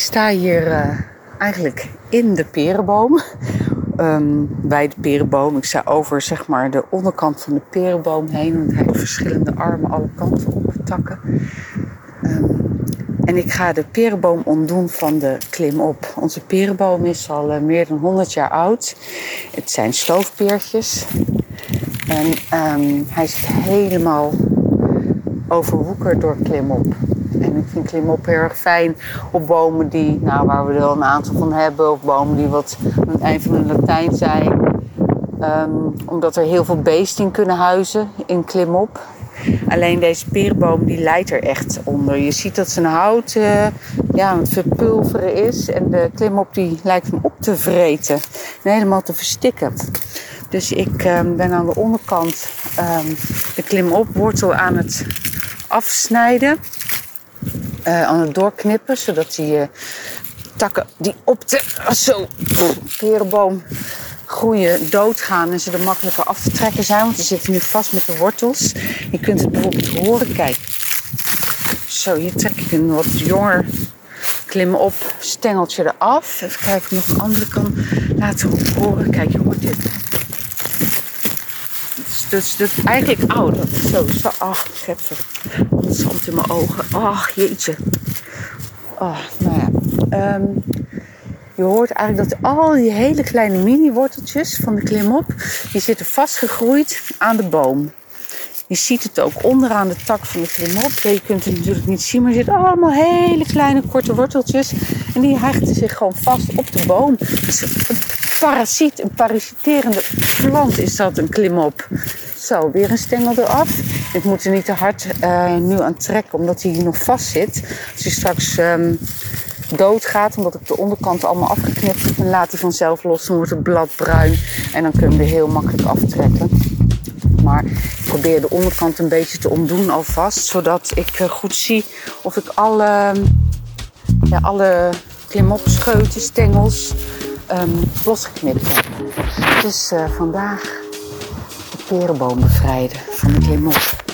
sta hier uh, eigenlijk in de perenboom. Um, bij de perenboom. Ik sta over zeg maar, de onderkant van de perenboom heen. Want hij heeft verschillende armen alle kanten op takken. Um, en ik ga de perenboom ontdoen van de klim op. Onze perenboom is al uh, meer dan 100 jaar oud. Het zijn stoofpeertjes. En um, hij zit helemaal overwoekerd door klimop. Vind klimop heel erg fijn op bomen die, nou, waar we er wel een aantal van hebben, of bomen die wat aan het eind van hun Latijn zijn. Um, omdat er heel veel beesten in kunnen huizen in klimop. Alleen deze perenboom die leidt er echt onder. Je ziet dat zijn hout uh, ja, aan verpulveren is. En de klimop die lijkt hem op te vreten. En helemaal te verstikken. Dus ik um, ben aan de onderkant um, de klimopwortel aan het afsnijden. Uh, aan het doorknippen, zodat die uh, takken die op de uh, zo, perenboom groeien, doodgaan en ze er makkelijker af te trekken zijn. Want ze zitten nu vast met de wortels. Je kunt het bijvoorbeeld horen. Kijk. Zo, hier trek ik een wat jonger klimmen op stengeltje eraf. Even kijken of ik nog een andere kan laten horen. Kijk, je hoort dit. Dus, dus eigenlijk. Oh, zo, zo. Ach, schepper. Wat zand in mijn ogen. Ach, jeetje. Oh, nou ja. Um, je hoort eigenlijk dat al die hele kleine mini-worteltjes van de klimop, die zitten vastgegroeid aan de boom. Je ziet het ook onderaan de tak van de klimop. Je kunt het natuurlijk niet zien, maar er zitten allemaal hele kleine korte worteltjes. En die hechten zich gewoon vast op de boom. Dus een parasiet, een parasiterende plant is dat, een klimop. Zo, weer een stengel eraf. Ik moet er niet te hard uh, nu aan trekken, omdat hij nog vast zit. Als hij straks um, doodgaat, omdat ik de onderkant allemaal afgeknipt heb, dan laat hij vanzelf los. Dan wordt het blad bruin en dan kunnen we heel makkelijk aftrekken. Maar ik probeer de onderkant een beetje te ontdoen alvast, zodat ik uh, goed zie of ik alle, ja, alle klimopscheuten, stengels um, losgeknipt heb. Dus uh, vandaag de perenboom bevrijden van de klimop.